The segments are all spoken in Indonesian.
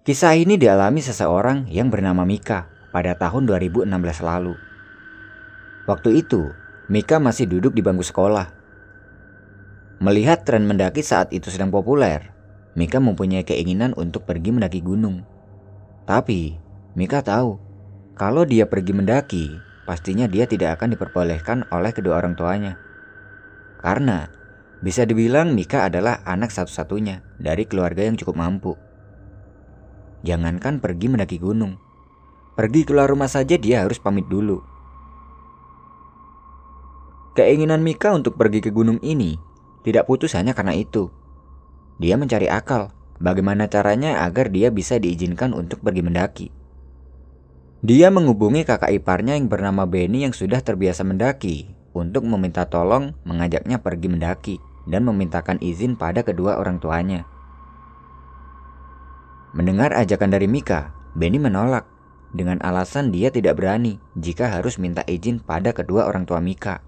Kisah ini dialami seseorang yang bernama Mika pada tahun 2016 lalu. Waktu itu, Mika masih duduk di bangku sekolah. Melihat tren mendaki saat itu sedang populer, Mika mempunyai keinginan untuk pergi mendaki gunung. Tapi, Mika tahu kalau dia pergi mendaki, pastinya dia tidak akan diperbolehkan oleh kedua orang tuanya. Karena bisa dibilang Mika adalah anak satu-satunya dari keluarga yang cukup mampu. Jangankan pergi mendaki gunung. Pergi keluar rumah saja dia harus pamit dulu. Keinginan Mika untuk pergi ke gunung ini tidak putus hanya karena itu. Dia mencari akal bagaimana caranya agar dia bisa diizinkan untuk pergi mendaki. Dia menghubungi kakak iparnya yang bernama Benny yang sudah terbiasa mendaki untuk meminta tolong mengajaknya pergi mendaki dan memintakan izin pada kedua orang tuanya. Mendengar ajakan dari Mika, Benny menolak dengan alasan dia tidak berani jika harus minta izin pada kedua orang tua Mika.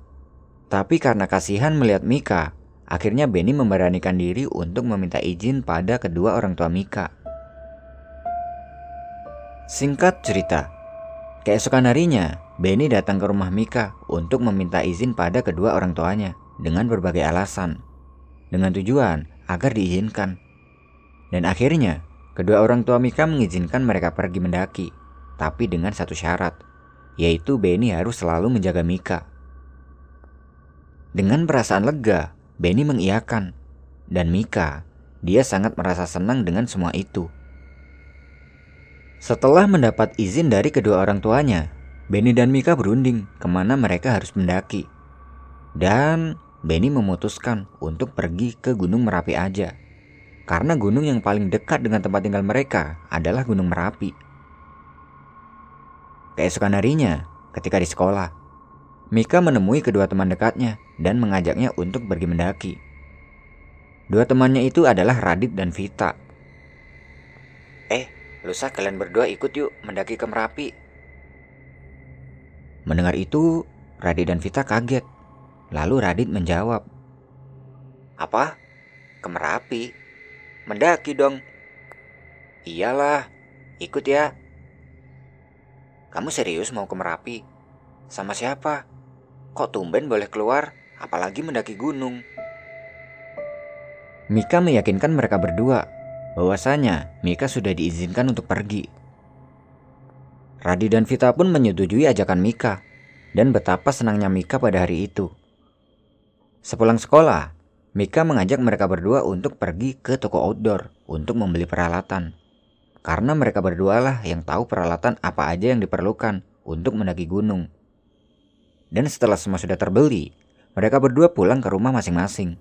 Tapi karena kasihan melihat Mika, akhirnya Benny memberanikan diri untuk meminta izin pada kedua orang tua Mika. Singkat cerita, keesokan harinya, Benny datang ke rumah Mika untuk meminta izin pada kedua orang tuanya dengan berbagai alasan, dengan tujuan agar diizinkan. Dan akhirnya, Kedua orang tua Mika mengizinkan mereka pergi mendaki, tapi dengan satu syarat, yaitu Benny harus selalu menjaga Mika. Dengan perasaan lega, Benny mengiyakan, dan Mika, dia sangat merasa senang dengan semua itu. Setelah mendapat izin dari kedua orang tuanya, Benny dan Mika berunding ke mana mereka harus mendaki. Dan Benny memutuskan untuk pergi ke Gunung Merapi aja karena gunung yang paling dekat dengan tempat tinggal mereka adalah Gunung Merapi. Keesokan harinya, ketika di sekolah, Mika menemui kedua teman dekatnya dan mengajaknya untuk pergi mendaki. Dua temannya itu adalah Radit dan Vita. Eh, lusa kalian berdua ikut yuk mendaki ke Merapi. Mendengar itu, Radit dan Vita kaget. Lalu Radit menjawab, Apa? Ke Merapi? Mendaki dong. Iyalah, ikut ya. Kamu serius mau ke Merapi? Sama siapa? Kok tumben boleh keluar, apalagi mendaki gunung? Mika meyakinkan mereka berdua bahwasanya Mika sudah diizinkan untuk pergi. Radi dan Vita pun menyetujui ajakan Mika dan betapa senangnya Mika pada hari itu. Sepulang sekolah, Mika mengajak mereka berdua untuk pergi ke toko outdoor untuk membeli peralatan. Karena mereka berdua lah yang tahu peralatan apa aja yang diperlukan untuk mendaki gunung. Dan setelah semua sudah terbeli, mereka berdua pulang ke rumah masing-masing.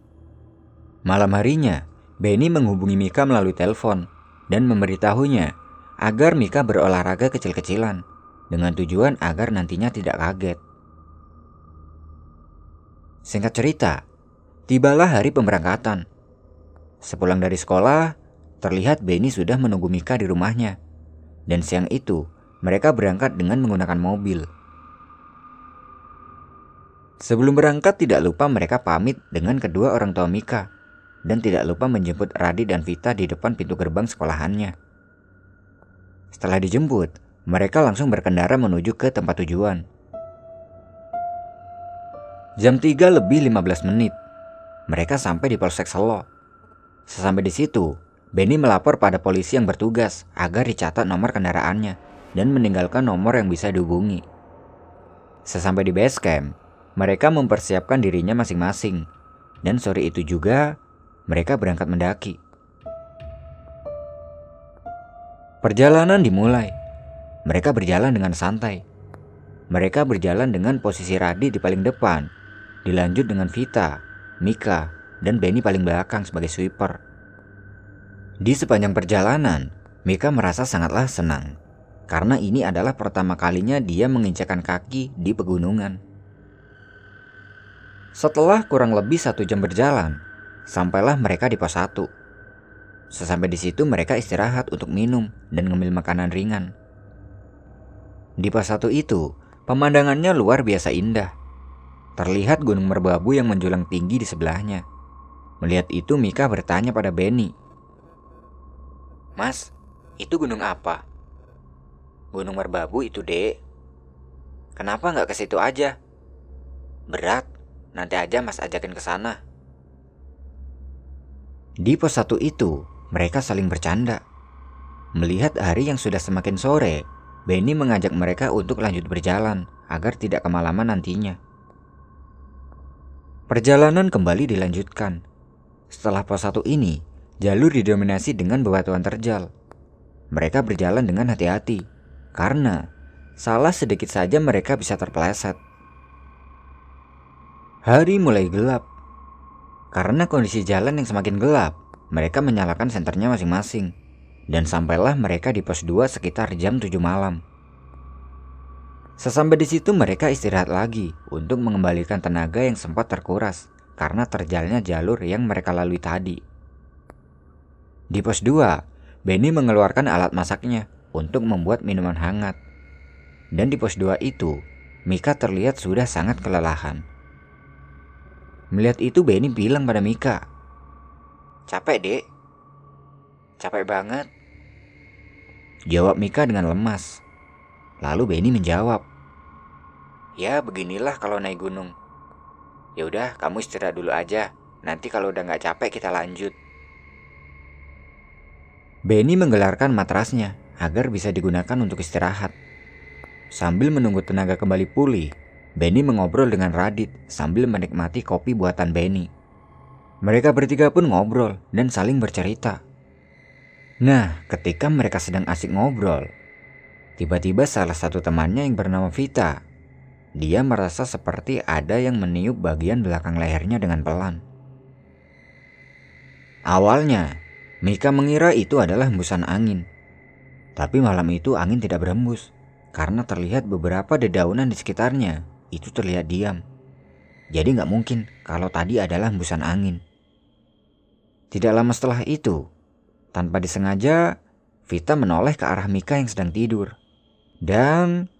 Malam harinya, Benny menghubungi Mika melalui telepon dan memberitahunya agar Mika berolahraga kecil-kecilan dengan tujuan agar nantinya tidak kaget. Singkat cerita, Tibalah hari pemberangkatan. Sepulang dari sekolah, terlihat Benny sudah menunggu Mika di rumahnya. Dan siang itu, mereka berangkat dengan menggunakan mobil. Sebelum berangkat tidak lupa mereka pamit dengan kedua orang tua Mika dan tidak lupa menjemput Radi dan Vita di depan pintu gerbang sekolahannya. Setelah dijemput, mereka langsung berkendara menuju ke tempat tujuan. Jam 3 lebih 15 menit, mereka sampai di Polsek Selo. Sesampai di situ, Benny melapor pada polisi yang bertugas agar dicatat nomor kendaraannya dan meninggalkan nomor yang bisa dihubungi. Sesampai di base camp, mereka mempersiapkan dirinya masing-masing. Dan sore itu juga, mereka berangkat mendaki. Perjalanan dimulai. Mereka berjalan dengan santai. Mereka berjalan dengan posisi Radi di paling depan, dilanjut dengan Vita, Mika, dan Benny paling belakang sebagai sweeper. Di sepanjang perjalanan, Mika merasa sangatlah senang karena ini adalah pertama kalinya dia menginjakan kaki di pegunungan. Setelah kurang lebih satu jam berjalan, sampailah mereka di pos 1. Sesampai di situ mereka istirahat untuk minum dan ngemil makanan ringan. Di pos 1 itu, pemandangannya luar biasa indah. Terlihat gunung merbabu yang menjulang tinggi di sebelahnya. Melihat itu Mika bertanya pada Benny. Mas, Itu gunung apa? Gunung Merbabu itu, Dek. Kenapa nggak ke situ aja? Berat, nanti aja Mas ajakin ke sana. Di pos satu itu, mereka saling bercanda. Melihat hari yang sudah semakin sore, Benny mengajak mereka untuk lanjut berjalan agar tidak kemalaman nantinya. Perjalanan kembali dilanjutkan. Setelah pos satu ini, jalur didominasi dengan bebatuan terjal. Mereka berjalan dengan hati-hati, karena salah sedikit saja mereka bisa terpeleset. Hari mulai gelap. Karena kondisi jalan yang semakin gelap, mereka menyalakan senternya masing-masing dan sampailah mereka di pos 2 sekitar jam 7 malam. Sesampai di situ mereka istirahat lagi untuk mengembalikan tenaga yang sempat terkuras karena terjalnya jalur yang mereka lalui tadi. Di pos 2, Benny mengeluarkan alat masaknya untuk membuat minuman hangat. Dan di pos 2 itu, Mika terlihat sudah sangat kelelahan. Melihat itu Benny bilang pada Mika, Capek dek, capek banget. Jawab Mika dengan lemas. Lalu Benny menjawab, Ya beginilah kalau naik gunung. Ya udah, kamu istirahat dulu aja. Nanti kalau udah nggak capek kita lanjut. Benny menggelarkan matrasnya agar bisa digunakan untuk istirahat. Sambil menunggu tenaga kembali pulih, Benny mengobrol dengan Radit sambil menikmati kopi buatan Benny. Mereka bertiga pun ngobrol dan saling bercerita. Nah, ketika mereka sedang asik ngobrol, tiba-tiba salah satu temannya yang bernama Vita, dia merasa seperti ada yang meniup bagian belakang lehernya dengan pelan. Awalnya, Mika mengira itu adalah hembusan angin. Tapi malam itu angin tidak berembus karena terlihat beberapa dedaunan di sekitarnya itu terlihat diam. Jadi nggak mungkin kalau tadi adalah hembusan angin. Tidak lama setelah itu, tanpa disengaja, Vita menoleh ke arah Mika yang sedang tidur. Dan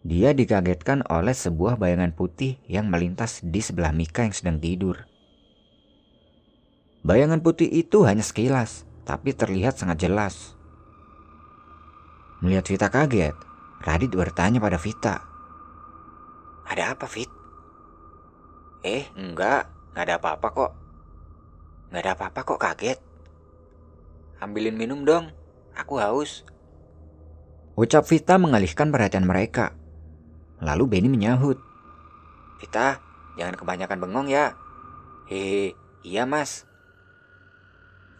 dia dikagetkan oleh sebuah bayangan putih yang melintas di sebelah Mika yang sedang tidur. Bayangan putih itu hanya sekilas, tapi terlihat sangat jelas. Melihat Vita kaget, Radit bertanya pada Vita. Ada apa, Fit? Eh, enggak. Enggak ada apa-apa kok. Enggak ada apa-apa kok kaget. Ambilin minum dong, aku haus. Ucap Vita mengalihkan perhatian mereka. Lalu Benny menyahut. Vita, jangan kebanyakan bengong ya. Hehe, iya mas.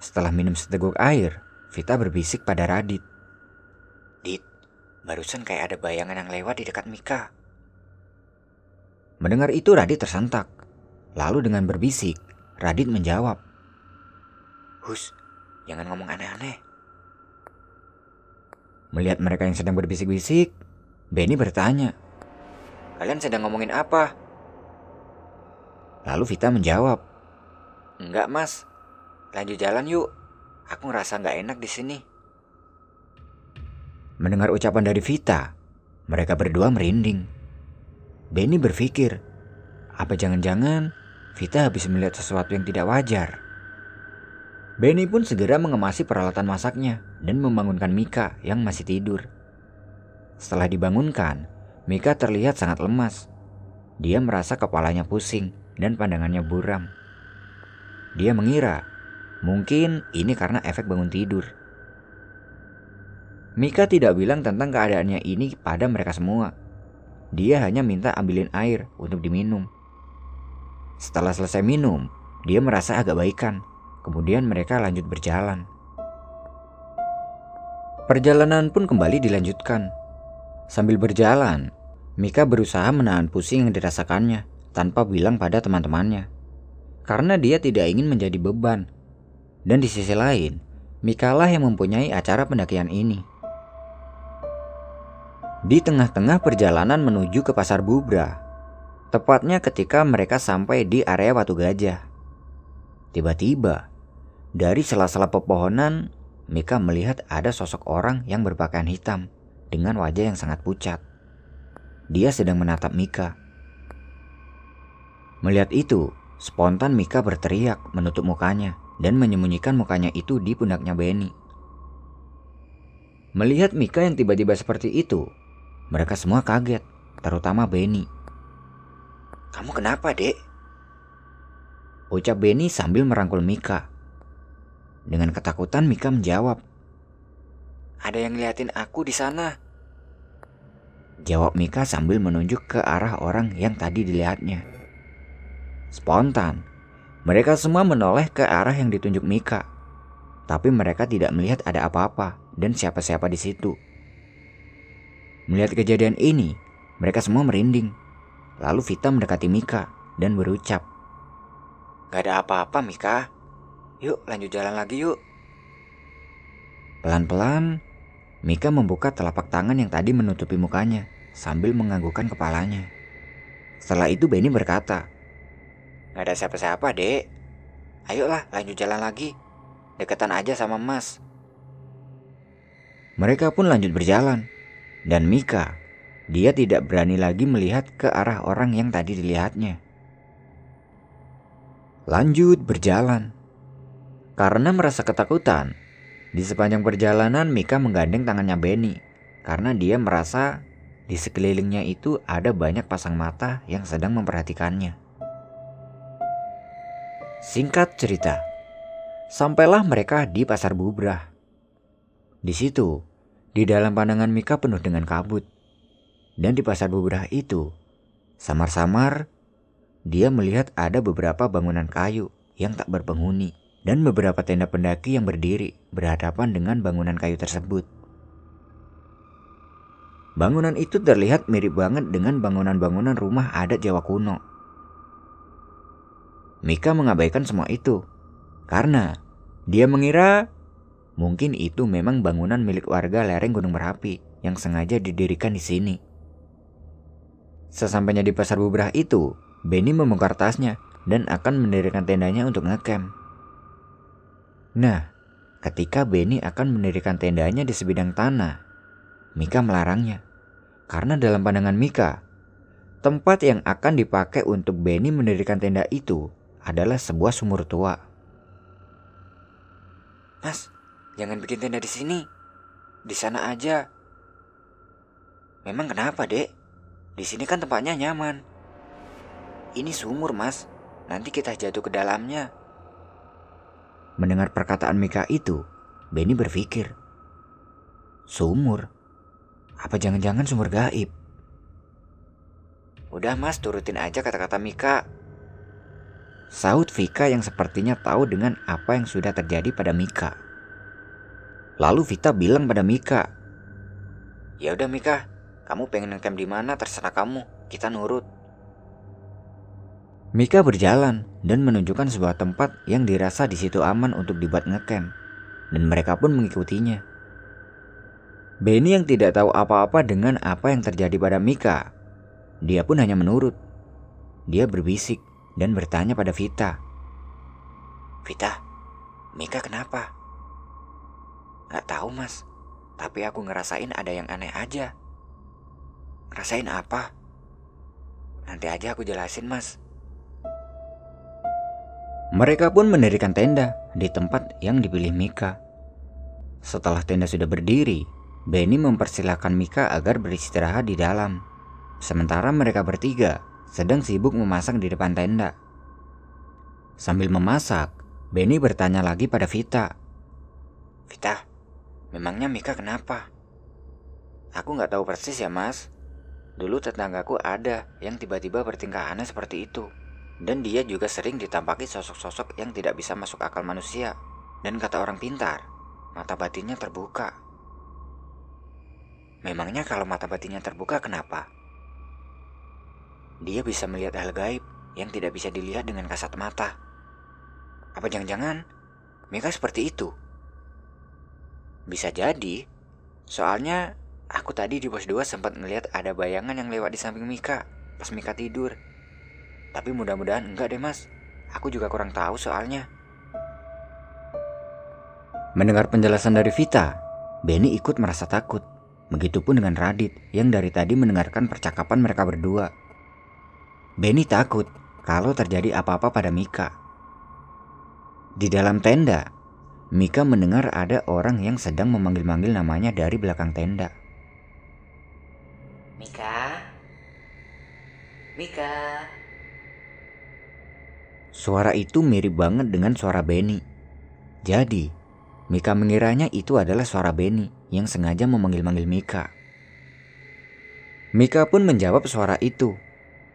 Setelah minum seteguk air, Vita berbisik pada Radit. Dit, barusan kayak ada bayangan yang lewat di dekat Mika. Mendengar itu Radit tersentak. Lalu dengan berbisik, Radit menjawab. Hus, Jangan ngomong aneh-aneh. Melihat mereka yang sedang berbisik-bisik, Benny bertanya, Kalian sedang ngomongin apa? Lalu Vita menjawab, Enggak mas, lanjut jalan yuk. Aku ngerasa nggak enak di sini. Mendengar ucapan dari Vita, mereka berdua merinding. Benny berpikir, apa jangan-jangan Vita habis melihat sesuatu yang tidak wajar? Benny pun segera mengemasi peralatan masaknya dan membangunkan Mika yang masih tidur. Setelah dibangunkan, Mika terlihat sangat lemas. Dia merasa kepalanya pusing dan pandangannya buram. Dia mengira mungkin ini karena efek bangun tidur. Mika tidak bilang tentang keadaannya ini pada mereka semua. Dia hanya minta ambilin air untuk diminum. Setelah selesai minum, dia merasa agak baikan Kemudian mereka lanjut berjalan. Perjalanan pun kembali dilanjutkan. Sambil berjalan, Mika berusaha menahan pusing yang dirasakannya tanpa bilang pada teman-temannya. Karena dia tidak ingin menjadi beban. Dan di sisi lain, Mika lah yang mempunyai acara pendakian ini. Di tengah-tengah perjalanan menuju ke Pasar Bubra, tepatnya ketika mereka sampai di area Watu Gajah. Tiba-tiba, dari sela-sela pepohonan, Mika melihat ada sosok orang yang berpakaian hitam dengan wajah yang sangat pucat. Dia sedang menatap Mika. Melihat itu, spontan Mika berteriak menutup mukanya dan menyembunyikan mukanya itu di pundaknya Benny. Melihat Mika yang tiba-tiba seperti itu, mereka semua kaget, terutama Benny. Kamu kenapa, Dek? Ucap Benny sambil merangkul Mika. Dengan ketakutan Mika menjawab. Ada yang ngeliatin aku di sana. Jawab Mika sambil menunjuk ke arah orang yang tadi dilihatnya. Spontan, mereka semua menoleh ke arah yang ditunjuk Mika. Tapi mereka tidak melihat ada apa-apa dan siapa-siapa di situ. Melihat kejadian ini, mereka semua merinding. Lalu Vita mendekati Mika dan berucap, Gak ada apa-apa, Mika. Yuk, lanjut jalan lagi yuk. Pelan-pelan, Mika membuka telapak tangan yang tadi menutupi mukanya sambil menganggukkan kepalanya. Setelah itu Benny berkata, Gak ada siapa-siapa, dek. Ayolah, lanjut jalan lagi. Deketan aja sama Mas. Mereka pun lanjut berjalan. Dan Mika, dia tidak berani lagi melihat ke arah orang yang tadi dilihatnya. Lanjut berjalan. Karena merasa ketakutan, di sepanjang perjalanan Mika menggandeng tangannya Benny karena dia merasa di sekelilingnya itu ada banyak pasang mata yang sedang memperhatikannya. Singkat cerita, sampailah mereka di pasar bubrah. Di situ, di dalam pandangan Mika penuh dengan kabut. Dan di pasar bubrah itu, samar-samar dia melihat ada beberapa bangunan kayu yang tak berpenghuni dan beberapa tenda pendaki yang berdiri berhadapan dengan bangunan kayu tersebut. Bangunan itu terlihat mirip banget dengan bangunan-bangunan rumah adat Jawa kuno. Mika mengabaikan semua itu karena dia mengira mungkin itu memang bangunan milik warga lereng Gunung Merapi yang sengaja didirikan di sini. Sesampainya di pasar bubrah itu, Benny membongkar tasnya dan akan mendirikan tendanya untuk ngecamp. Nah, ketika Benny akan mendirikan tendanya di sebidang tanah, Mika melarangnya. Karena dalam pandangan Mika, tempat yang akan dipakai untuk Benny mendirikan tenda itu adalah sebuah sumur tua. Mas, jangan bikin tenda di sini. Di sana aja. Memang kenapa, Dek? Di sini kan tempatnya nyaman. Ini sumur, Mas. Nanti kita jatuh ke dalamnya. Mendengar perkataan Mika itu, Benny berpikir, "Sumur? Apa jangan-jangan sumur gaib?" Udah, Mas, turutin aja kata-kata Mika. Saud Vika yang sepertinya tahu dengan apa yang sudah terjadi pada Mika. Lalu Vita bilang pada Mika, "Ya udah Mika, kamu pengen ngecamp di mana terserah kamu, kita nurut." Mika berjalan dan menunjukkan sebuah tempat yang dirasa di situ aman untuk dibuat ngecamp, dan mereka pun mengikutinya. Benny yang tidak tahu apa-apa dengan apa yang terjadi pada Mika, dia pun hanya menurut. Dia berbisik dan bertanya pada Vita. Vita, Mika kenapa? Gak tahu mas, tapi aku ngerasain ada yang aneh aja. Ngerasain apa? Nanti aja aku jelasin mas. Mereka pun mendirikan tenda di tempat yang dipilih Mika. Setelah tenda sudah berdiri, Benny mempersilahkan Mika agar beristirahat di dalam. Sementara mereka bertiga sedang sibuk memasak di depan tenda. Sambil memasak, Benny bertanya lagi pada Vita. Vita, memangnya Mika kenapa? Aku nggak tahu persis ya mas. Dulu tetanggaku ada yang tiba-tiba bertingkah aneh seperti itu. Dan dia juga sering ditampaki sosok-sosok yang tidak bisa masuk akal manusia. Dan kata orang pintar, mata batinnya terbuka. Memangnya kalau mata batinnya terbuka kenapa? Dia bisa melihat hal gaib yang tidak bisa dilihat dengan kasat mata. Apa jangan-jangan Mika seperti itu? Bisa jadi. Soalnya aku tadi di pos 2 sempat ngelihat ada bayangan yang lewat di samping Mika pas Mika tidur. Tapi mudah-mudahan enggak deh mas. Aku juga kurang tahu soalnya. Mendengar penjelasan dari Vita, Benny ikut merasa takut. Begitupun dengan Radit yang dari tadi mendengarkan percakapan mereka berdua. Benny takut kalau terjadi apa-apa pada Mika. Di dalam tenda, Mika mendengar ada orang yang sedang memanggil-manggil namanya dari belakang tenda. Mika? Mika? Suara itu mirip banget dengan suara Benny. Jadi, Mika mengiranya itu adalah suara Benny yang sengaja memanggil-manggil Mika. Mika pun menjawab suara itu.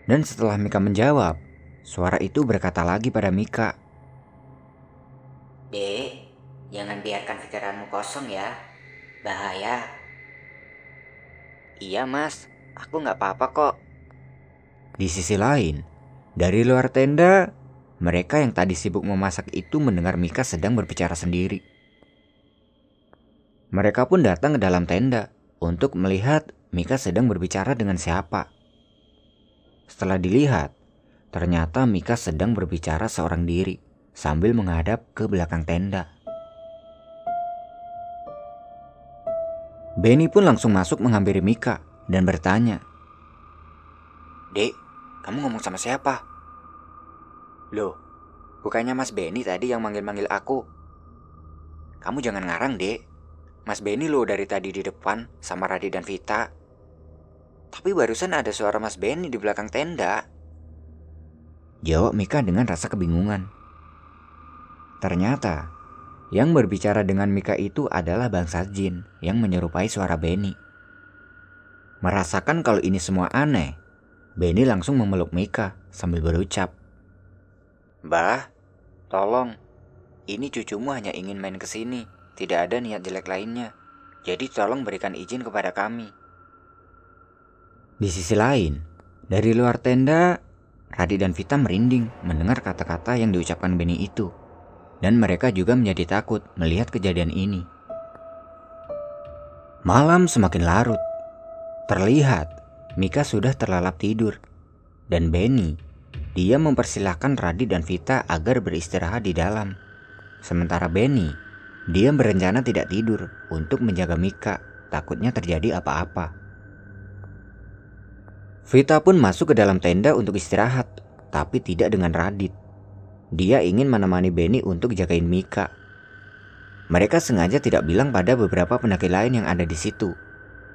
Dan setelah Mika menjawab, suara itu berkata lagi pada Mika. Dek, jangan biarkan pikiranmu kosong ya. Bahaya. Iya mas, aku nggak apa-apa kok. Di sisi lain, dari luar tenda, mereka yang tadi sibuk memasak itu mendengar Mika sedang berbicara sendiri. Mereka pun datang ke dalam tenda untuk melihat Mika sedang berbicara dengan siapa. Setelah dilihat, ternyata Mika sedang berbicara seorang diri sambil menghadap ke belakang tenda. Benny pun langsung masuk menghampiri Mika dan bertanya, Dek, kamu ngomong sama siapa? Loh, bukannya Mas Benny tadi yang manggil-manggil aku? Kamu jangan ngarang, Dek. Mas Benny loh dari tadi di depan sama Radi dan Vita. Tapi barusan ada suara Mas Benny di belakang tenda. Jawab Mika dengan rasa kebingungan. Ternyata, yang berbicara dengan Mika itu adalah bangsa jin yang menyerupai suara Benny. Merasakan kalau ini semua aneh, Benny langsung memeluk Mika sambil berucap. Bah, tolong. Ini cucumu hanya ingin main ke sini. Tidak ada niat jelek lainnya. Jadi tolong berikan izin kepada kami. Di sisi lain, dari luar tenda, Radit dan Vita merinding mendengar kata-kata yang diucapkan Benny itu. Dan mereka juga menjadi takut melihat kejadian ini. Malam semakin larut. Terlihat Mika sudah terlalap tidur. Dan Benny, dia mempersilahkan Radit dan Vita agar beristirahat di dalam. Sementara Benny, dia berencana tidak tidur untuk menjaga Mika, takutnya terjadi apa-apa. Vita pun masuk ke dalam tenda untuk istirahat, tapi tidak dengan Radit. Dia ingin menemani Benny untuk jagain Mika. Mereka sengaja tidak bilang pada beberapa pendaki lain yang ada di situ,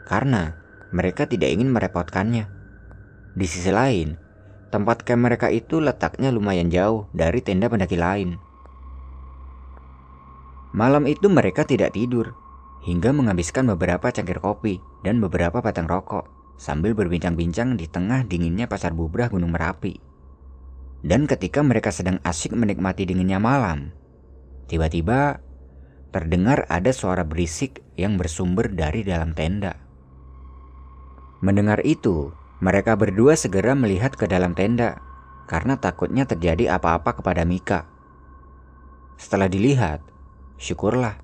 karena mereka tidak ingin merepotkannya. Di sisi lain, tempat camp mereka itu letaknya lumayan jauh dari tenda pendaki lain. Malam itu mereka tidak tidur, hingga menghabiskan beberapa cangkir kopi dan beberapa batang rokok sambil berbincang-bincang di tengah dinginnya pasar bubrah Gunung Merapi. Dan ketika mereka sedang asyik menikmati dinginnya malam, tiba-tiba terdengar ada suara berisik yang bersumber dari dalam tenda. Mendengar itu, mereka berdua segera melihat ke dalam tenda karena takutnya terjadi apa-apa kepada Mika. Setelah dilihat, syukurlah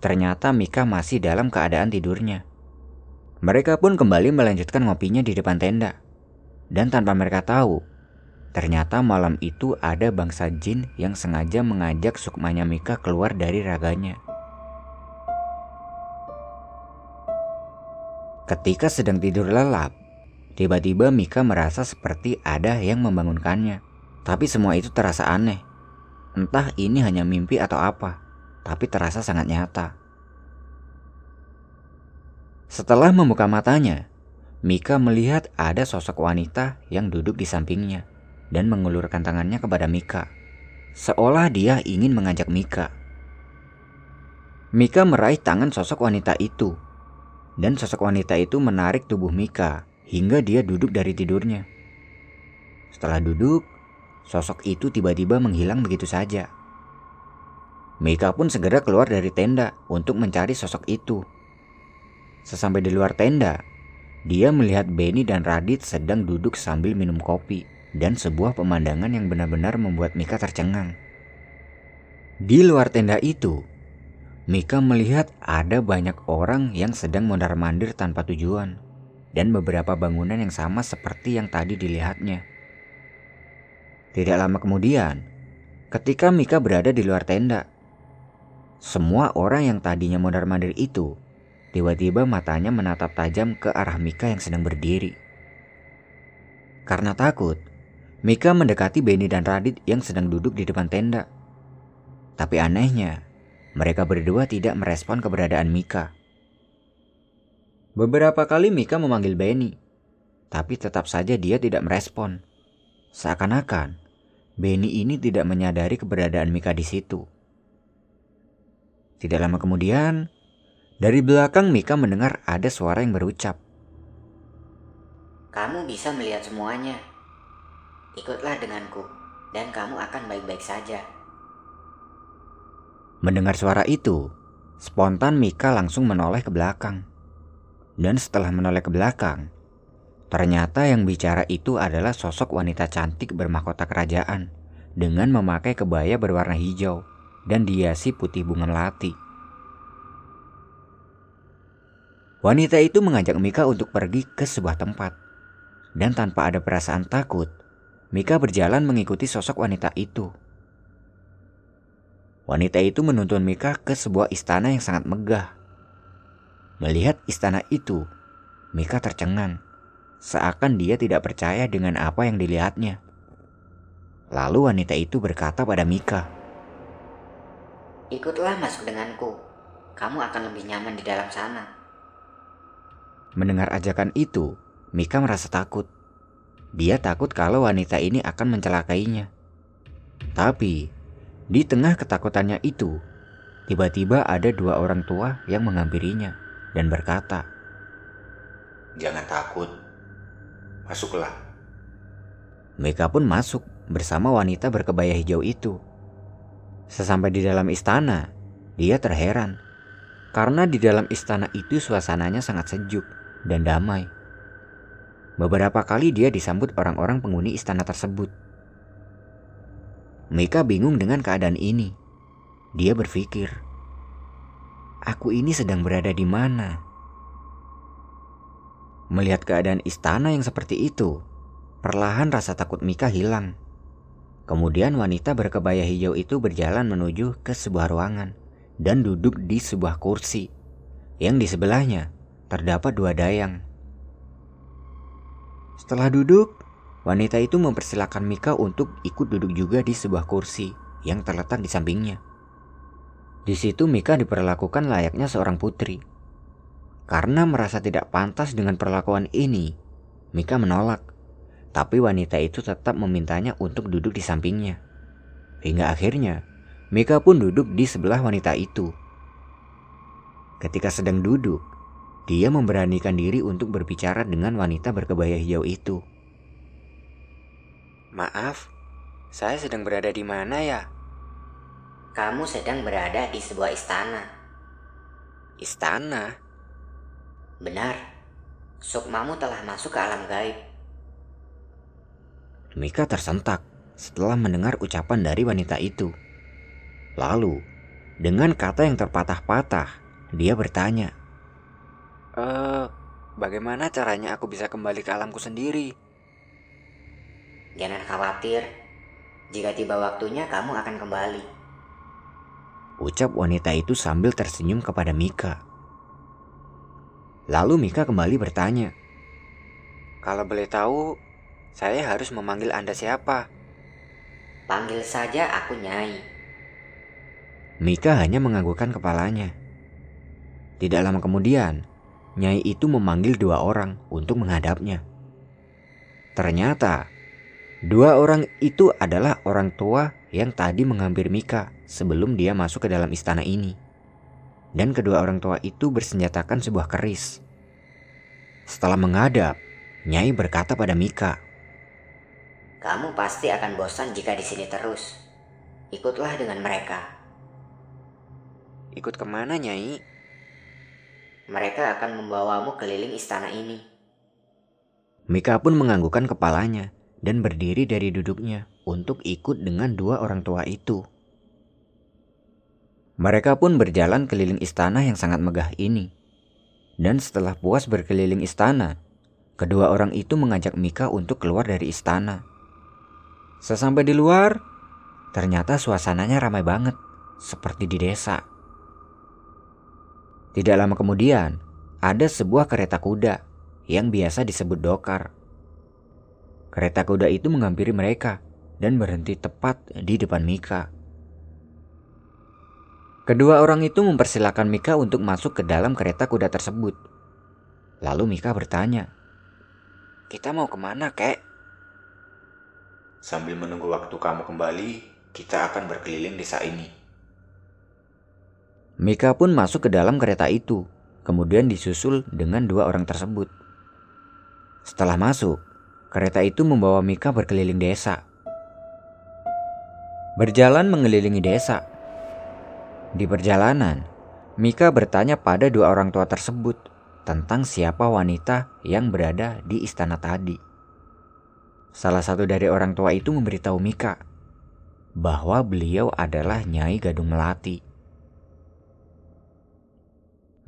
ternyata Mika masih dalam keadaan tidurnya. Mereka pun kembali melanjutkan ngopinya di depan tenda. Dan tanpa mereka tahu, ternyata malam itu ada bangsa jin yang sengaja mengajak sukmanya Mika keluar dari raganya. Ketika sedang tidur lelap, tiba-tiba Mika merasa seperti ada yang membangunkannya. Tapi semua itu terasa aneh. Entah ini hanya mimpi atau apa, tapi terasa sangat nyata. Setelah membuka matanya, Mika melihat ada sosok wanita yang duduk di sampingnya dan mengulurkan tangannya kepada Mika, seolah dia ingin mengajak Mika. Mika meraih tangan sosok wanita itu dan sosok wanita itu menarik tubuh Mika hingga dia duduk dari tidurnya. Setelah duduk, sosok itu tiba-tiba menghilang begitu saja. Mika pun segera keluar dari tenda untuk mencari sosok itu. Sesampai di luar tenda, dia melihat Benny dan Radit sedang duduk sambil minum kopi dan sebuah pemandangan yang benar-benar membuat Mika tercengang. Di luar tenda itu, Mika melihat ada banyak orang yang sedang mondar-mandir tanpa tujuan dan beberapa bangunan yang sama seperti yang tadi dilihatnya. Tidak lama kemudian, ketika Mika berada di luar tenda, semua orang yang tadinya mondar-mandir itu tiba-tiba matanya menatap tajam ke arah Mika yang sedang berdiri. Karena takut, Mika mendekati Benny dan Radit yang sedang duduk di depan tenda. Tapi anehnya, mereka berdua tidak merespon keberadaan Mika. Beberapa kali Mika memanggil Benny, tapi tetap saja dia tidak merespon. Seakan-akan Benny ini tidak menyadari keberadaan Mika di situ. Tidak lama kemudian, dari belakang Mika mendengar ada suara yang berucap. Kamu bisa melihat semuanya. Ikutlah denganku, dan kamu akan baik-baik saja. Mendengar suara itu, spontan Mika langsung menoleh ke belakang. Dan setelah menoleh ke belakang, ternyata yang bicara itu adalah sosok wanita cantik bermahkota kerajaan dengan memakai kebaya berwarna hijau dan dihiasi putih bunga melati. Wanita itu mengajak Mika untuk pergi ke sebuah tempat. Dan tanpa ada perasaan takut, Mika berjalan mengikuti sosok wanita itu. Wanita itu menuntun Mika ke sebuah istana yang sangat megah. Melihat istana itu, Mika tercengang, seakan dia tidak percaya dengan apa yang dilihatnya. Lalu wanita itu berkata pada Mika, Ikutlah masuk denganku, kamu akan lebih nyaman di dalam sana. Mendengar ajakan itu, Mika merasa takut. Dia takut kalau wanita ini akan mencelakainya. Tapi di tengah ketakutannya itu, tiba-tiba ada dua orang tua yang menghampirinya dan berkata, Jangan takut, masuklah. Mika pun masuk bersama wanita berkebaya hijau itu. Sesampai di dalam istana, dia terheran karena di dalam istana itu suasananya sangat sejuk dan damai. Beberapa kali dia disambut orang-orang penghuni istana tersebut. Mika bingung dengan keadaan ini. Dia berpikir, "Aku ini sedang berada di mana?" Melihat keadaan istana yang seperti itu, perlahan rasa takut Mika hilang. Kemudian wanita berkebaya hijau itu berjalan menuju ke sebuah ruangan dan duduk di sebuah kursi yang di sebelahnya terdapat dua dayang. Setelah duduk, Wanita itu mempersilahkan Mika untuk ikut duduk juga di sebuah kursi yang terletak di sampingnya. Di situ Mika diperlakukan layaknya seorang putri. Karena merasa tidak pantas dengan perlakuan ini, Mika menolak. Tapi wanita itu tetap memintanya untuk duduk di sampingnya. Hingga akhirnya, Mika pun duduk di sebelah wanita itu. Ketika sedang duduk, dia memberanikan diri untuk berbicara dengan wanita berkebaya hijau itu. Maaf, saya sedang berada di mana ya? Kamu sedang berada di sebuah istana. Istana? Benar, Sukmamu telah masuk ke alam gaib. Mika tersentak setelah mendengar ucapan dari wanita itu. Lalu, dengan kata yang terpatah-patah, dia bertanya, Eh, bagaimana caranya aku bisa kembali ke alamku sendiri? Jangan khawatir, jika tiba waktunya kamu akan kembali. Ucap wanita itu sambil tersenyum kepada Mika. Lalu Mika kembali bertanya, Kalau boleh tahu, saya harus memanggil Anda siapa? Panggil saja aku Nyai. Mika hanya menganggukkan kepalanya. Tidak lama kemudian, Nyai itu memanggil dua orang untuk menghadapnya. Ternyata Dua orang itu adalah orang tua yang tadi menghampiri Mika sebelum dia masuk ke dalam istana ini. Dan kedua orang tua itu bersenjatakan sebuah keris. Setelah menghadap, Nyai berkata pada Mika, "Kamu pasti akan bosan jika di sini terus. Ikutlah dengan mereka." "Ikut ke mana, Nyai?" "Mereka akan membawamu keliling istana ini." Mika pun menganggukkan kepalanya dan berdiri dari duduknya untuk ikut dengan dua orang tua itu. Mereka pun berjalan keliling istana yang sangat megah ini. Dan setelah puas berkeliling istana, kedua orang itu mengajak Mika untuk keluar dari istana. Sesampai di luar, ternyata suasananya ramai banget, seperti di desa. Tidak lama kemudian, ada sebuah kereta kuda yang biasa disebut dokar Kereta kuda itu menghampiri mereka dan berhenti tepat di depan Mika. Kedua orang itu mempersilahkan Mika untuk masuk ke dalam kereta kuda tersebut. Lalu Mika bertanya, Kita mau ke mana, kek? Sambil menunggu waktu kamu kembali, kita akan berkeliling desa ini. Mika pun masuk ke dalam kereta itu, kemudian disusul dengan dua orang tersebut. Setelah masuk, kereta itu membawa Mika berkeliling desa. Berjalan mengelilingi desa. Di perjalanan, Mika bertanya pada dua orang tua tersebut tentang siapa wanita yang berada di istana tadi. Salah satu dari orang tua itu memberitahu Mika bahwa beliau adalah Nyai Gadung Melati.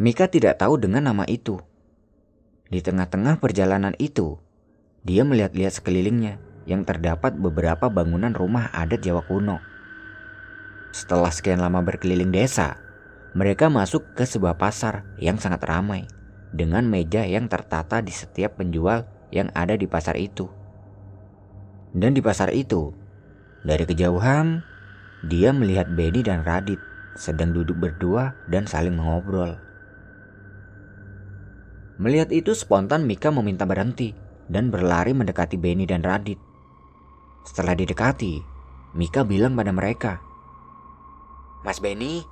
Mika tidak tahu dengan nama itu. Di tengah-tengah perjalanan itu, dia melihat-lihat sekelilingnya yang terdapat beberapa bangunan rumah adat Jawa kuno. Setelah sekian lama berkeliling desa, mereka masuk ke sebuah pasar yang sangat ramai dengan meja yang tertata di setiap penjual yang ada di pasar itu. Dan di pasar itu, dari kejauhan, dia melihat Benny dan Radit sedang duduk berdua dan saling mengobrol. Melihat itu spontan Mika meminta berhenti dan berlari mendekati Benny dan Radit. Setelah didekati, Mika bilang pada mereka, Mas Benny,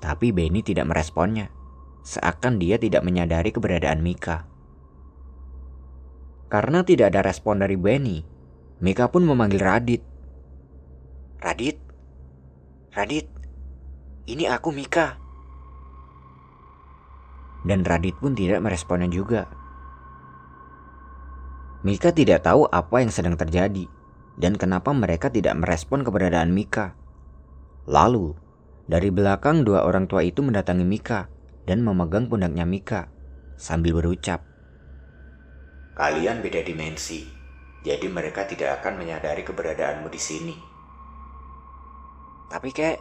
tapi Benny tidak meresponnya seakan dia tidak menyadari keberadaan Mika. Karena tidak ada respon dari Benny, Mika pun memanggil Radit. Radit, Radit, ini aku Mika. Dan Radit pun tidak meresponnya juga. Mika tidak tahu apa yang sedang terjadi dan kenapa mereka tidak merespon keberadaan Mika. Lalu, dari belakang dua orang tua itu mendatangi Mika dan memegang pundaknya Mika sambil berucap. Kalian beda dimensi, jadi mereka tidak akan menyadari keberadaanmu di sini. Tapi kek,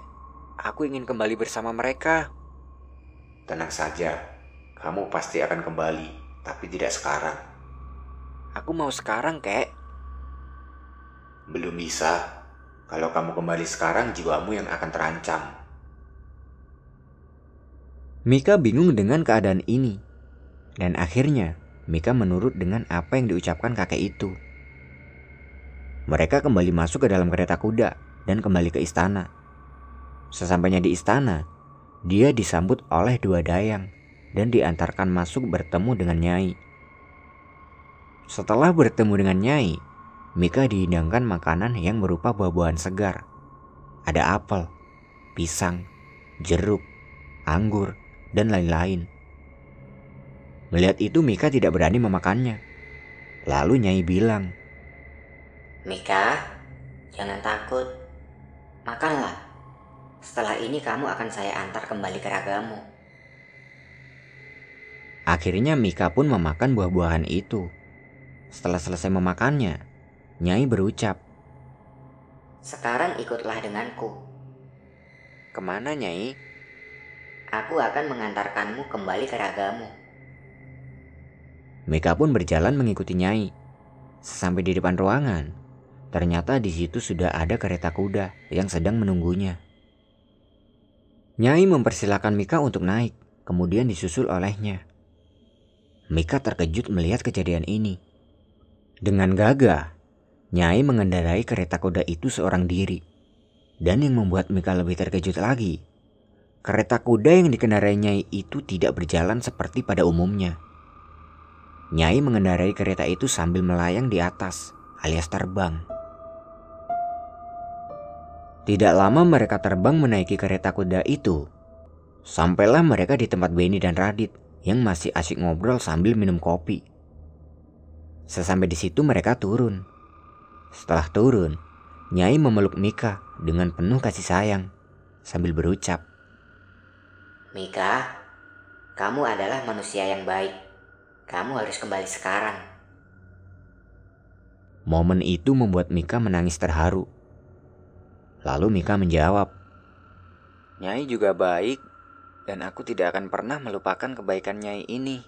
aku ingin kembali bersama mereka. Tenang saja, kamu pasti akan kembali, tapi tidak sekarang. Aku mau sekarang, kek. Belum bisa. Kalau kamu kembali sekarang, jiwamu yang akan terancam. Mika bingung dengan keadaan ini. Dan akhirnya, Mika menurut dengan apa yang diucapkan kakek itu. Mereka kembali masuk ke dalam kereta kuda dan kembali ke istana. Sesampainya di istana, dia disambut oleh dua dayang dan diantarkan masuk bertemu dengan Nyai. Setelah bertemu dengan Nyai, Mika dihidangkan makanan yang berupa buah-buahan segar. Ada apel, pisang, jeruk, anggur, dan lain-lain. Melihat itu Mika tidak berani memakannya. Lalu Nyai bilang, Mika, jangan takut. Makanlah. Setelah ini kamu akan saya antar kembali ke ragamu. Akhirnya Mika pun memakan buah-buahan itu. Setelah selesai memakannya, Nyai berucap, Sekarang ikutlah denganku. Ke mana, Nyai? Aku akan mengantarkanmu kembali ke ragamu. Mika pun berjalan mengikuti Nyai. Sesampai di depan ruangan, ternyata di situ sudah ada kereta kuda yang sedang menunggunya. Nyai mempersilahkan Mika untuk naik, kemudian disusul olehnya. Mika terkejut melihat kejadian ini. Dengan gagah, Nyai mengendarai kereta kuda itu seorang diri. Dan yang membuat Mika lebih terkejut lagi, kereta kuda yang dikendarai Nyai itu tidak berjalan seperti pada umumnya. Nyai mengendarai kereta itu sambil melayang di atas, alias terbang. Tidak lama mereka terbang menaiki kereta kuda itu. Sampailah mereka di tempat Benny dan Radit yang masih asik ngobrol sambil minum kopi. Sesampai di situ mereka turun. Setelah turun, Nyai memeluk Mika dengan penuh kasih sayang sambil berucap, Mika, kamu adalah manusia yang baik. Kamu harus kembali sekarang. Momen itu membuat Mika menangis terharu. Lalu Mika menjawab, Nyai juga baik, dan aku tidak akan pernah melupakan kebaikan Nyai ini.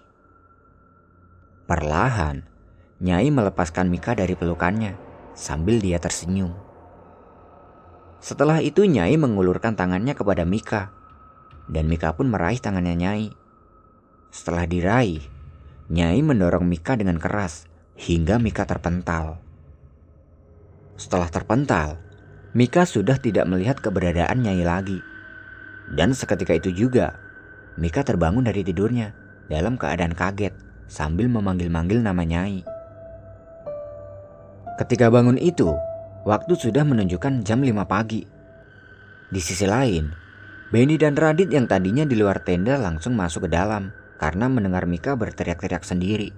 Perlahan, Nyai melepaskan Mika dari pelukannya sambil dia tersenyum. Setelah itu Nyai mengulurkan tangannya kepada Mika. Dan Mika pun meraih tangannya Nyai. Setelah diraih, Nyai mendorong Mika dengan keras hingga Mika terpental. Setelah terpental, Mika sudah tidak melihat keberadaan Nyai lagi. Dan seketika itu juga, Mika terbangun dari tidurnya dalam keadaan kaget sambil memanggil-manggil nama Nyai. Ketika bangun itu, waktu sudah menunjukkan jam 5 pagi. Di sisi lain, Benny dan Radit yang tadinya di luar tenda langsung masuk ke dalam karena mendengar Mika berteriak-teriak sendiri.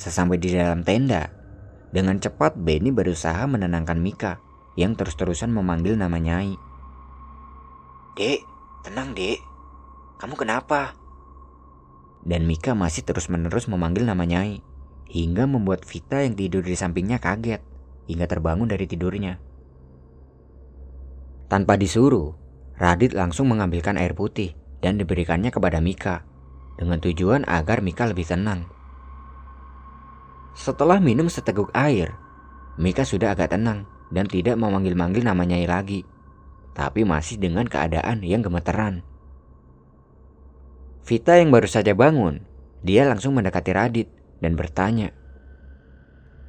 Sesampai di dalam tenda, dengan cepat Benny berusaha menenangkan Mika yang terus-terusan memanggil nama Nyai. Dek, tenang dek. Kamu kenapa? Dan Mika masih terus-menerus memanggil nama Nyai, hingga membuat Vita yang tidur di sampingnya kaget, hingga terbangun dari tidurnya. Tanpa disuruh, Radit langsung mengambilkan air putih dan diberikannya kepada Mika, dengan tujuan agar Mika lebih tenang. Setelah minum seteguk air, Mika sudah agak tenang dan tidak memanggil-manggil nama Nyai lagi, tapi masih dengan keadaan yang gemeteran. Vita yang baru saja bangun, dia langsung mendekati Radit dan bertanya.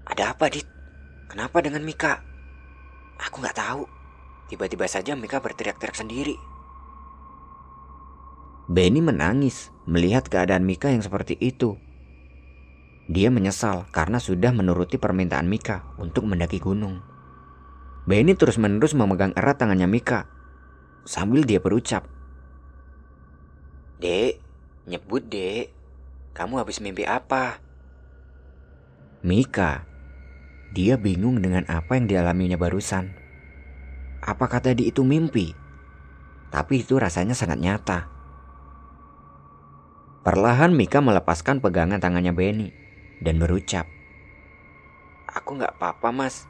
Ada apa, Dit? Kenapa dengan Mika? Aku nggak tahu. Tiba-tiba saja Mika berteriak-teriak sendiri. Benny menangis melihat keadaan Mika yang seperti itu. Dia menyesal karena sudah menuruti permintaan Mika untuk mendaki gunung. Benny terus-menerus memegang erat tangannya Mika sambil dia berucap, Dek, Nyebut dek, kamu habis mimpi apa? Mika, dia bingung dengan apa yang dialaminya barusan. Apakah tadi itu mimpi? Tapi itu rasanya sangat nyata. Perlahan Mika melepaskan pegangan tangannya Benny dan berucap. Aku nggak apa-apa mas.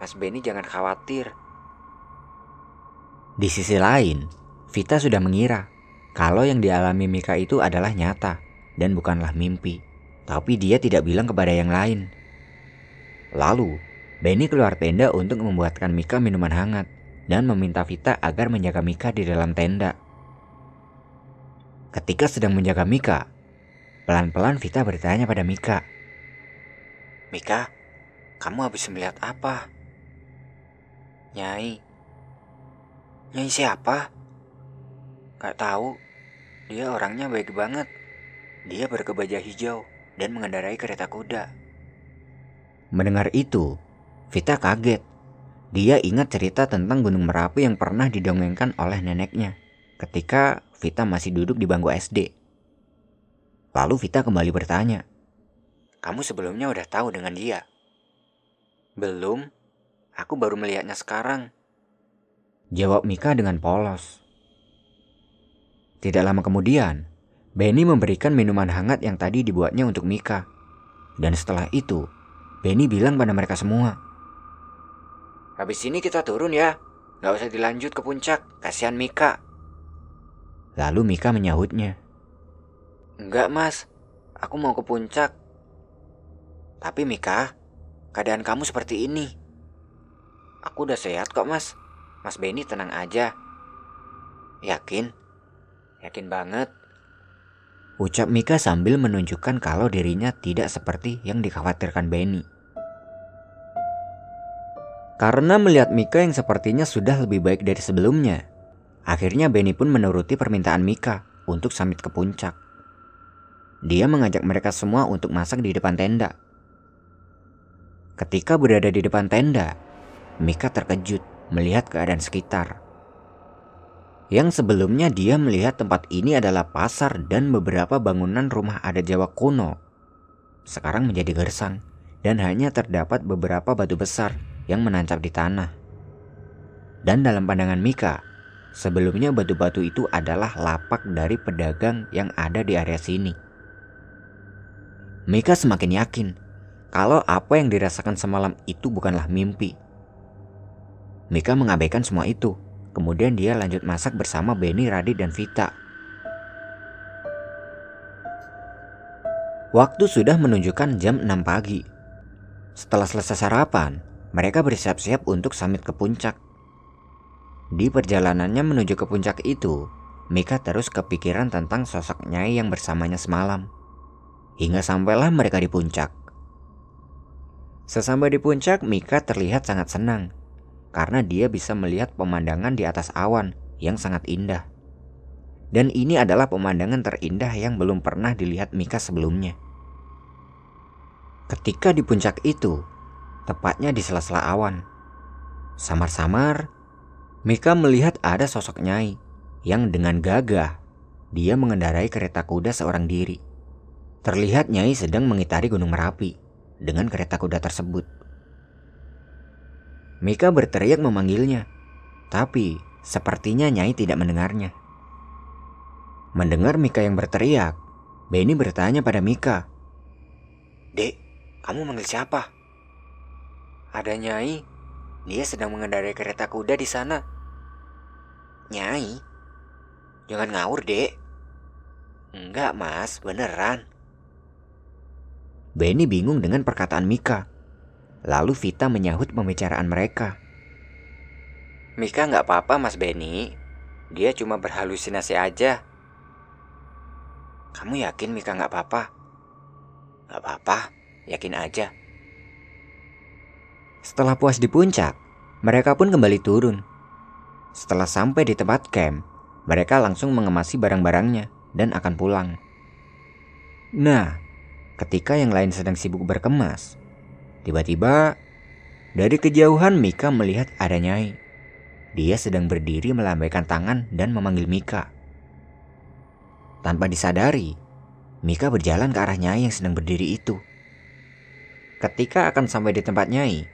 Mas Benny jangan khawatir. Di sisi lain, Vita sudah mengira kalau yang dialami Mika itu adalah nyata dan bukanlah mimpi. Tapi dia tidak bilang kepada yang lain. Lalu, Benny keluar tenda untuk membuatkan Mika minuman hangat dan meminta Vita agar menjaga Mika di dalam tenda. Ketika sedang menjaga Mika, pelan-pelan Vita bertanya pada Mika. Mika, kamu habis melihat apa? Nyai. Nyai siapa? Gak tahu. Dia orangnya baik banget. Dia berkebaja hijau dan mengendarai kereta kuda. Mendengar itu, Vita kaget. Dia ingat cerita tentang Gunung Merapi yang pernah didongengkan oleh neneknya ketika Vita masih duduk di bangku SD. Lalu Vita kembali bertanya, Kamu sebelumnya udah tahu dengan dia? Belum, aku baru melihatnya sekarang. Jawab Mika dengan polos. Tidak lama kemudian, Benny memberikan minuman hangat yang tadi dibuatnya untuk Mika. Dan setelah itu, Benny bilang pada mereka semua. Habis ini kita turun ya. Gak usah dilanjut ke puncak, kasihan Mika. Lalu Mika menyahutnya. Enggak mas, aku mau ke puncak. Tapi Mika, keadaan kamu seperti ini. Aku udah sehat kok mas. Mas Benny tenang aja. Yakin? Yakin banget. Ucap Mika sambil menunjukkan kalau dirinya tidak seperti yang dikhawatirkan Benny. Karena melihat Mika yang sepertinya sudah lebih baik dari sebelumnya, akhirnya Benny pun menuruti permintaan Mika untuk samit ke puncak. Dia mengajak mereka semua untuk masak di depan tenda. Ketika berada di depan tenda, Mika terkejut melihat keadaan sekitar. Yang sebelumnya dia melihat tempat ini adalah pasar dan beberapa bangunan rumah adat Jawa kuno. Sekarang menjadi gersang dan hanya terdapat beberapa batu besar yang menancap di tanah. Dan dalam pandangan Mika, sebelumnya batu-batu itu adalah lapak dari pedagang yang ada di area sini. Mika semakin yakin kalau apa yang dirasakan semalam itu bukanlah mimpi. Mika mengabaikan semua itu Kemudian dia lanjut masak bersama Benny, Radit, dan Vita. Waktu sudah menunjukkan jam 6 pagi. Setelah selesai sarapan, mereka bersiap-siap untuk samit ke puncak Di perjalanannya menuju ke puncak itu, Mika terus kepikiran tentang sosok Nyai yang bersamanya semalam. Hingga sampailah mereka di puncak. Sesampai di puncak, Mika terlihat sangat senang karena dia bisa melihat pemandangan di atas awan yang sangat indah. Dan ini adalah pemandangan terindah yang belum pernah dilihat Mika sebelumnya. Ketika di puncak itu, tepatnya di sela-sela awan, samar-samar Mika melihat ada sosok Nyai yang dengan gagah dia mengendarai kereta kuda seorang diri. Terlihat Nyai sedang mengitari Gunung Merapi dengan kereta kuda tersebut. Mika berteriak memanggilnya, tapi sepertinya Nyai tidak mendengarnya. Mendengar Mika yang berteriak, Benny bertanya pada Mika, Dek, kamu manggil siapa? Ada Nyai. Dia sedang mengendarai kereta kuda di sana. Nyai? Jangan ngawur, Dek. Enggak, Mas. Beneran. Benny bingung dengan perkataan Mika. Lalu Vita menyahut pembicaraan mereka. Mika nggak apa-apa, Mas Benny. Dia cuma berhalusinasi aja. Kamu yakin Mika nggak apa-apa? Nggak apa-apa, yakin aja. Setelah puas di puncak, mereka pun kembali turun. Setelah sampai di tempat camp, mereka langsung mengemasi barang-barangnya dan akan pulang. Nah, ketika yang lain sedang sibuk berkemas, tiba-tiba dari kejauhan Mika melihat ada Nyai. Dia sedang berdiri melambaikan tangan dan memanggil Mika. Tanpa disadari, Mika berjalan ke arah Nyai yang sedang berdiri itu. Ketika akan sampai di tempat Nyai,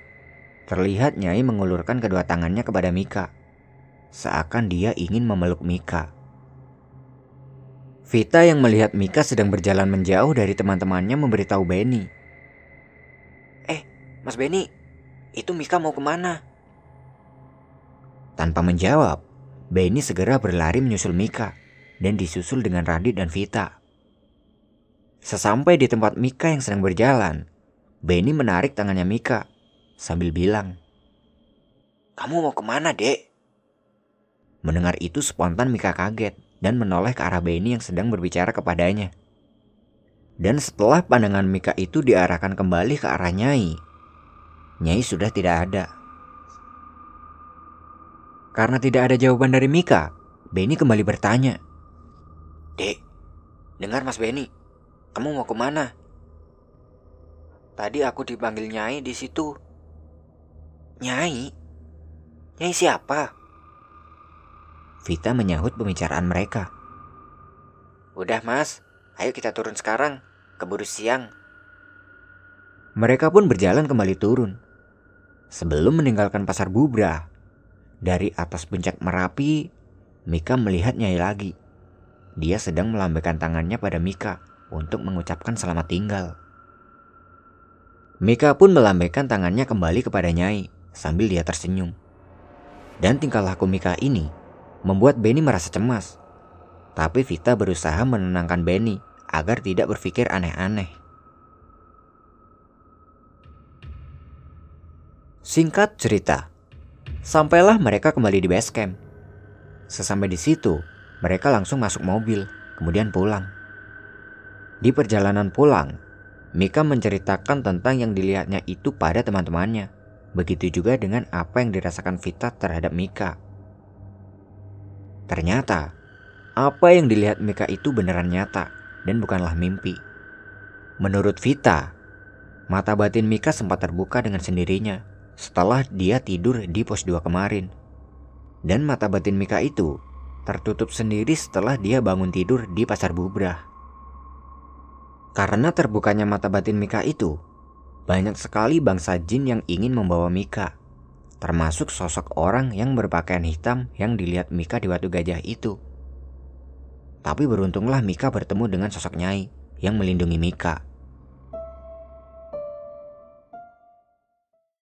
terlihat Nyai mengulurkan kedua tangannya kepada Mika, seakan dia ingin memeluk Mika. Vita yang melihat Mika sedang berjalan menjauh dari teman-temannya memberitahu Benny. Mas Benny, itu Mika mau ke mana? Tanpa menjawab, Benny segera berlari menyusul Mika dan disusul dengan Radit dan Vita. Sesampai di tempat Mika yang sedang berjalan, Benny menarik tangannya Mika sambil bilang, Kamu mau ke mana, dek? Mendengar itu spontan Mika kaget dan menoleh ke arah Benny yang sedang berbicara kepadanya. Dan setelah pandangan Mika itu diarahkan kembali ke arah Nyai, Nyai sudah tidak ada. Karena tidak ada jawaban dari Mika, Benny kembali bertanya. Dek, dengar Mas Benny, kamu mau ke mana? Tadi aku dipanggil Nyai di situ. Nyai? Nyai siapa? Vita menyahut pembicaraan mereka. Udah mas, ayo kita turun sekarang. Keburu siang. Mereka pun berjalan kembali turun. Sebelum meninggalkan pasar Bubra, dari atas puncak Merapi, Mika melihat Nyai lagi. Dia sedang melambaikan tangannya pada Mika untuk mengucapkan selamat tinggal. Mika pun melambaikan tangannya kembali kepada Nyai sambil dia tersenyum. Dan tingkah laku Mika ini membuat Benny merasa cemas. Tapi Vita berusaha menenangkan Benny agar tidak berpikir aneh-aneh. Singkat cerita, sampailah mereka kembali di base camp. Sesampai di situ, mereka langsung masuk mobil, kemudian pulang. Di perjalanan pulang, Mika menceritakan tentang yang dilihatnya itu pada teman-temannya. Begitu juga dengan apa yang dirasakan Vita terhadap Mika. Ternyata, apa yang dilihat Mika itu beneran nyata dan bukanlah mimpi. Menurut Vita, mata batin Mika sempat terbuka dengan sendirinya setelah dia tidur di pos 2 kemarin. Dan mata batin Mika itu tertutup sendiri setelah dia bangun tidur di pasar bubrah. Karena terbukanya mata batin Mika itu, banyak sekali bangsa jin yang ingin membawa Mika, termasuk sosok orang yang berpakaian hitam yang dilihat Mika di Batu Gajah itu. Tapi beruntunglah Mika bertemu dengan sosok Nyai yang melindungi Mika.